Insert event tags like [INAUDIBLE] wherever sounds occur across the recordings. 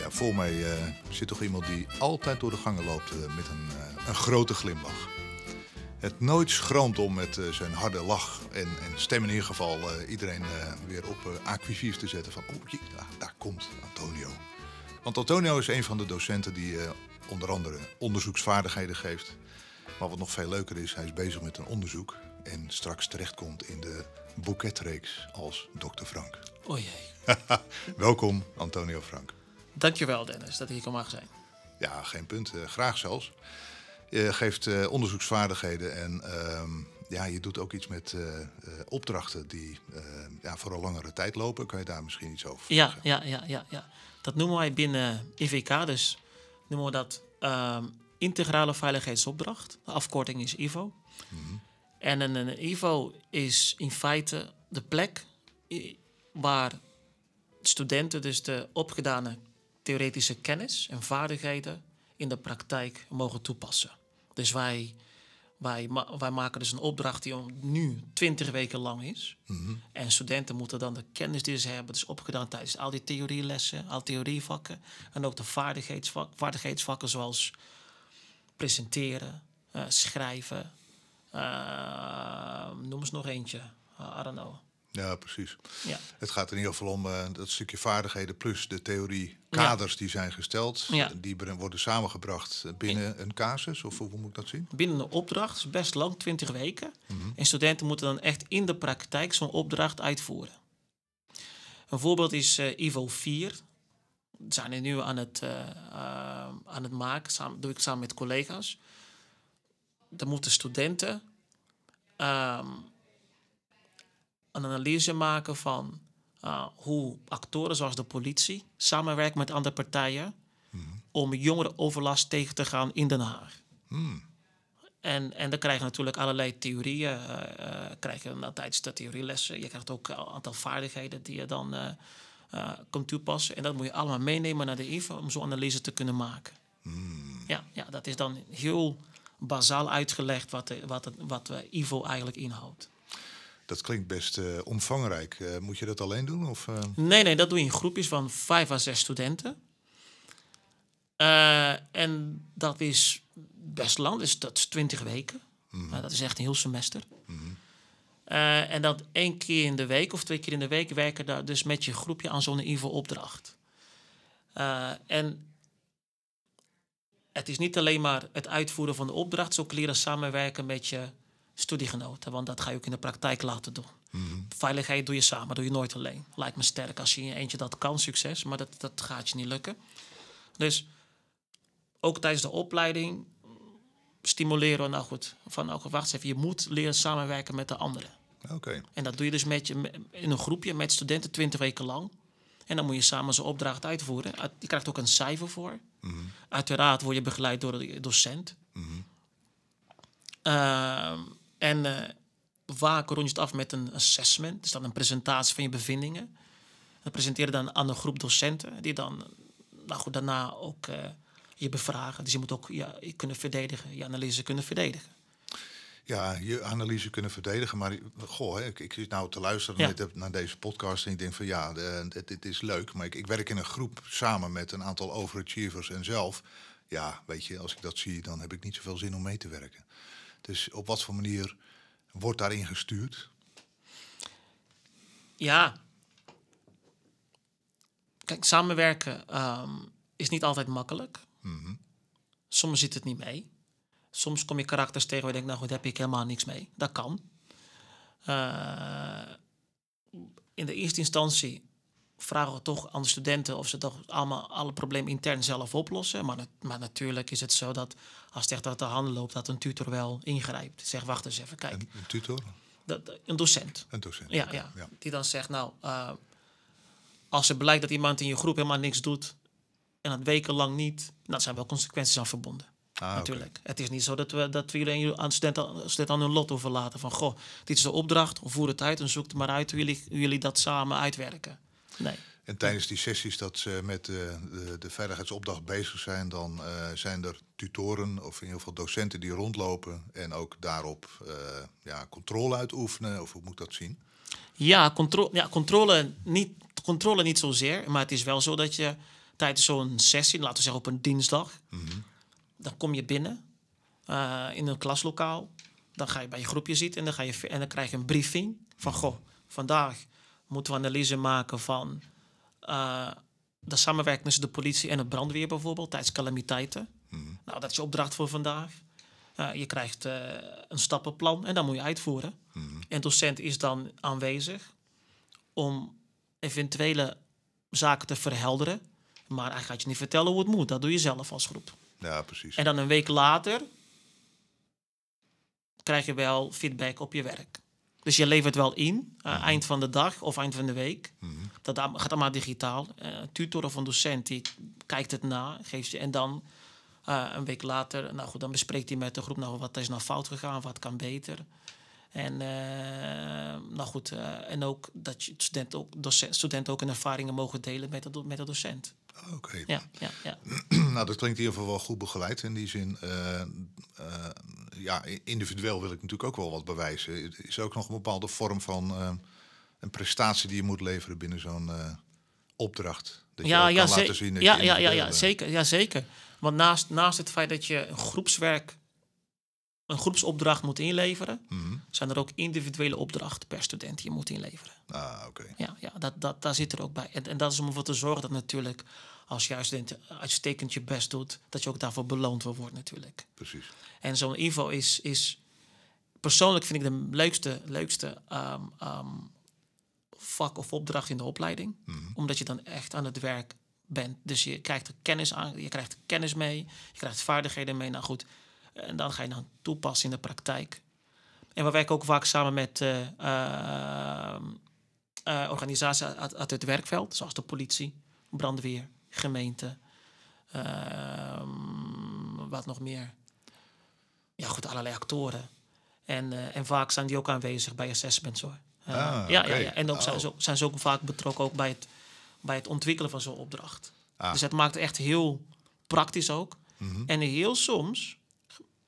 Ja, voor mij eh, zit toch iemand die altijd door de gangen loopt eh, met een, eh, een grote glimlach. Het nooit schroomt om met zijn harde lach en, en stem in ieder geval iedereen weer op acquisief te zetten van oh, jee, daar, daar komt Antonio. Want Antonio is een van de docenten die onder andere onderzoeksvaardigheden geeft. Maar wat nog veel leuker is, hij is bezig met een onderzoek en straks terechtkomt in de boeketreeks als Dr. Frank. O jee. [LAUGHS] Welkom, Antonio Frank. Dankjewel Dennis dat ik hier kan mag zijn. Ja, geen punt. Eh, graag zelfs. Je geeft eh, onderzoeksvaardigheden en ehm, ja, je doet ook iets met eh, opdrachten die eh, ja, voor een langere tijd lopen. Kan je daar misschien iets over Ja, zeggen? ja, ja, ja, ja. Dat noemen wij binnen IVK, dus noemen we dat ehm, integrale veiligheidsopdracht. De afkorting is IVO. En een, een IVO is in feite de plek waar studenten dus de opgedane theoretische kennis en vaardigheden in de praktijk mogen toepassen. Dus wij, wij, wij maken dus een opdracht die om nu 20 weken lang is. En studenten moeten dan de kennis die ze hebben, dus opgedaan tijdens al die theorielessen, al theorievakken. En ook de vaardigheidsvak, vaardigheidsvakken zoals presenteren, eh, schrijven. eh, noem eens nog eentje. Uh, I don't know. Ja, precies. Ja. Het gaat in ieder geval om eh, dat stukje vaardigheden plus de theorie kaders die zijn gesteld. Ja. Die worden samengebracht binnen een casus, of hoe moet ik dat zien? binnen een opdracht, is best lang, 20 weken. En studenten moeten dan echt in de praktijk zo'n opdracht uitvoeren. Een voorbeeld is eh, IVO 4. Dat zijn we nu aan het, eh, aan het maken, samen, doe ik samen met collega's. Dan moeten studenten ehm, een analyse maken van eh, hoe actoren zoals de politie samenwerken met andere partijen om jongerenoverlast tegen te gaan in Den Haag. En, en dan krijg je natuurlijk allerlei theorieën. eh, eh, krijg je dan tijdens de theorielessen. Je krijgt ook een aantal vaardigheden die je dan kunt toepassen. En dat moet je allemaal meenemen naar de IVO om zo'n analyse te kunnen maken. Ja, ja, dat is dan heel bazaal uitgelegd wat, de, wat, het, wat IVO eigenlijk inhoudt. Dat klinkt best eh, omvangrijk. Eh, moet je dat alleen doen? Of, eh? Nee, nee, dat doe je in groepjes van vijf à zes studenten. En dat is best lang, dus dat is twintig weken. Maar dat is echt een heel semester. Eh, en dat één keer in de week of twee keer in de week werken daar dus met je groepje aan zo'n IVO-opdracht. En het is niet alleen maar het uitvoeren van de opdracht, ook leren samenwerken met je studiegenoten, want dat ga je ook in de praktijk laten doen. Veiligheid doe je samen, doe je nooit alleen. Lijkt me sterk als je in je eentje dat kan, succes, maar dat, dat gaat je niet lukken. Dus ook tijdens de opleiding stimuleren we, nou goed, van nou goed, wacht even, je moet leren samenwerken met de anderen. Oké. En dat doe je dus met je, in een groepje met studenten 20 weken lang. En dan moet je samen zo'n opdracht uitvoeren. Uit- Je krijgt ook een cijfer voor. Uiteraard word je begeleid door de docent. Ehm, en eh vaak rond je het af met een assessment. Dus dan een presentatie van je bevindingen. Dat presenteer je dan aan een groep docenten. Die dan nou goed, daarna ook eh, je bevragen. Dus je moet ook ja, je kunnen verdedigen. Je analyse kunnen verdedigen. Ja, je analyse kunnen verdedigen. Maar goh, ik, ik zit nou te luisteren Ja. naar, de- naar deze podcast en ik denk van ja, dit is leuk. Maar ik, ik werk in een groep samen met een aantal overachievers en zelf. Ja, weet je, als ik dat zie, dan heb ik niet zoveel zin om mee te werken. Dus op wat voor manier wordt daarin gestuurd? Ja. Kijk, samenwerken ehm, is niet altijd makkelijk. Soms zit het niet mee. Soms kom je karakters tegen waar je denkt, nou goed, daar heb ik helemaal niks mee. Dat kan. Eh, in de eerste instantie vragen we toch aan de studenten of ze toch allemaal alle problemen intern zelf oplossen. Maar, maar natuurlijk is het zo dat als het echt uit de handen loopt, dat een tutor wel ingrijpt. Zeg, wacht eens even, kijk. Een, een tutor? Dat, een docent. Een docent? Ja, ja. Die dan zegt, nou, eh, als er blijkt dat iemand in je groep helemaal niks doet en dat wekenlang niet, dan zijn wel consequenties aan verbonden. Ah, natuurlijk. Het is niet zo dat we, dat we iedereen aan studenten, studenten aan hun lot overlaten. Van, goh, dit is de opdracht, voer het uit en zoek het maar uit hoe jullie, hoe jullie dat samen uitwerken. Nee. En tijdens die sessies dat ze met de, de, de veiligheidsopdracht bezig zijn, dan eh, zijn er tutoren of in ieder geval docenten die rondlopen en ook daarop eh, ja, controle uitoefenen. Of hoe moet ik dat zien? Ja, contro ja controle, niet, controle niet zozeer, maar het is wel zo dat je tijdens zo'n sessie, laten we zeggen op een dinsdag, dan kom je binnen eh, in een klaslokaal. Dan ga je bij je groepje zitten en dan, ga je, en dan krijg je een briefing van, goh, vandaag moeten we analyse maken van eh, de samenwerking tussen de politie en het brandweer bijvoorbeeld tijdens calamiteiten. Nou, dat is je opdracht voor vandaag. Uh, je krijgt uh, een stappenplan en dat moet je uitvoeren. En docent is dan aanwezig om eventuele zaken te verhelderen. Maar hij gaat je niet vertellen hoe het moet. Dat doe je zelf als groep. Ja, precies. En dan een week later krijg je wel feedback op je werk. Dus je levert wel in, uh, eind van de dag of eind van de week. Dat gaat allemaal digitaal. Uh, tutor of een docent die kijkt het na, geeft je en dan uh, een week later, nou goed, dan bespreekt hij met de groep nou wat is nou fout gegaan, wat kan beter. En nou goed, en ook dat je studenten ook, docent, studenten ook hun ervaringen mogen delen met de, met de docent. Oké. Okay. Ja, ja, ja. [CLEARS THROAT] nou, dat klinkt in ieder geval wel goed begeleid in die zin. Uh, uh, ja, individueel wil ik natuurlijk ook wel wat bewijzen. Is er ook nog een bepaalde vorm van uh, een prestatie die je moet leveren binnen zo'n opdracht? Dat ja, je ja, kan laten zien dat ja, je ja, ja, ja, zeker, ja, zeker. Want naast, naast het feit dat je een groepswerk, een groepsopdracht moet inleveren, Mm -hmm. zijn er ook individuele opdrachten per student die je moet inleveren. Ah, oké. Okay. Ja, ja dat, dat, daar zit er ook bij. En, en dat is om ervoor te zorgen dat natuurlijk, als je als student uitstekend je best doet, dat je ook daarvoor beloond wil worden natuurlijk. Precies. En zo'n info is, is, persoonlijk vind ik de leukste, leukste um, um, vak of opdracht in de opleiding. Mhm. Omdat je dan echt aan het werk bent. Dus je krijgt er kennis aan, je krijgt kennis mee, je krijgt vaardigheden mee. Nou goed, en dan ga je dan toepassen in de praktijk. En we werken ook vaak samen met uh, uh, uh, organisaties uit, uit, het werkveld, zoals de politie, brandweer, gemeente. ehm, wat nog meer? Ja, goed, allerlei actoren. En, uh, en vaak zijn die ook aanwezig bij assessments hoor. Ah, ja, okay. ja, ja, en ook oh. zijn, ze, zijn ze ook vaak betrokken ook bij het, bij het ontwikkelen van zo'n opdracht. Ah. Dus het maakt het echt heel praktisch ook. Mm -hmm. En heel soms,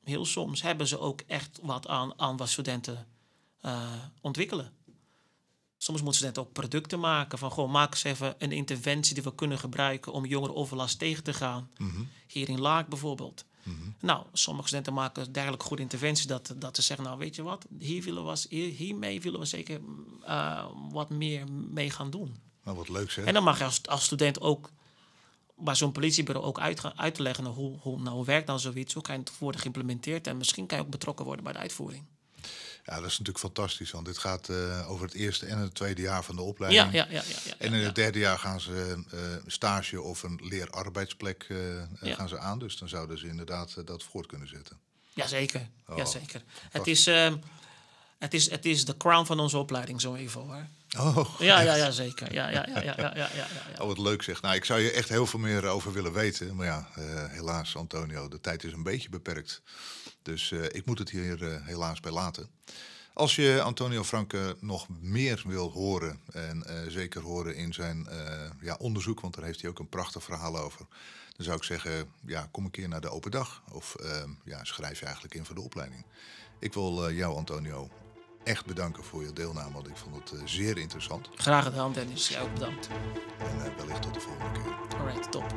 heel soms hebben ze ook echt wat aan, aan wat studenten uh, ontwikkelen. Soms moeten studenten ook producten maken. Van gewoon maak eens even een interventie die we kunnen gebruiken om jongerenoverlast tegen te gaan. Mm -hmm. Hier in Laak bijvoorbeeld. Mm -hmm. Nou, sommige studenten maken dergelijke goede interventies dat, dat ze zeggen, nou weet je wat, hier willen we, hier, hiermee willen we zeker uh, wat meer mee gaan doen. Nou, wat leuk zeg. En dan mag je als, als student ook bij zo'n politiebureau ook uit, uit te leggen nou, hoe, hoe, nou, hoe werkt dan zoiets, hoe kan het worden geïmplementeerd en misschien kan je ook betrokken worden bij de uitvoering. Ja, dat is natuurlijk fantastisch, want dit gaat uh, over het eerste en het tweede jaar van de opleiding. Ja, ja, ja. en in het derde jaar gaan ze uh, stage of een leerarbeidsplek uh, ja. gaan ze aan, dus dan zouden ze inderdaad dat voort kunnen zetten. Jazeker, oh, jazeker. Het is, uh, het, is, het is de crown van onze opleiding, zo even hoor. Oh, ja, ja, ja, zeker. Ja, ja, ja, ja, ja, ja, ja, Oh, wat leuk zeg. Nou, ik zou je echt heel veel meer over willen weten. Maar ja, uh, helaas, Antonio, de tijd is een beetje beperkt. Dus uh, ik moet het hier uh, helaas bij laten. Als je Antonio Franke nog meer wil horen, en zeker horen in zijn ja, onderzoek, want daar heeft hij ook een prachtig verhaal over, dan zou ik zeggen, ja, kom een keer naar de open dag of ja, schrijf je eigenlijk in voor de opleiding. Ik wil jou, Antonio, echt bedanken voor je deelname, want ik vond het eh, zeer interessant. Graag gedaan, Dennis. Jij ook bedankt. En eh, wellicht tot de volgende keer. Alright, top.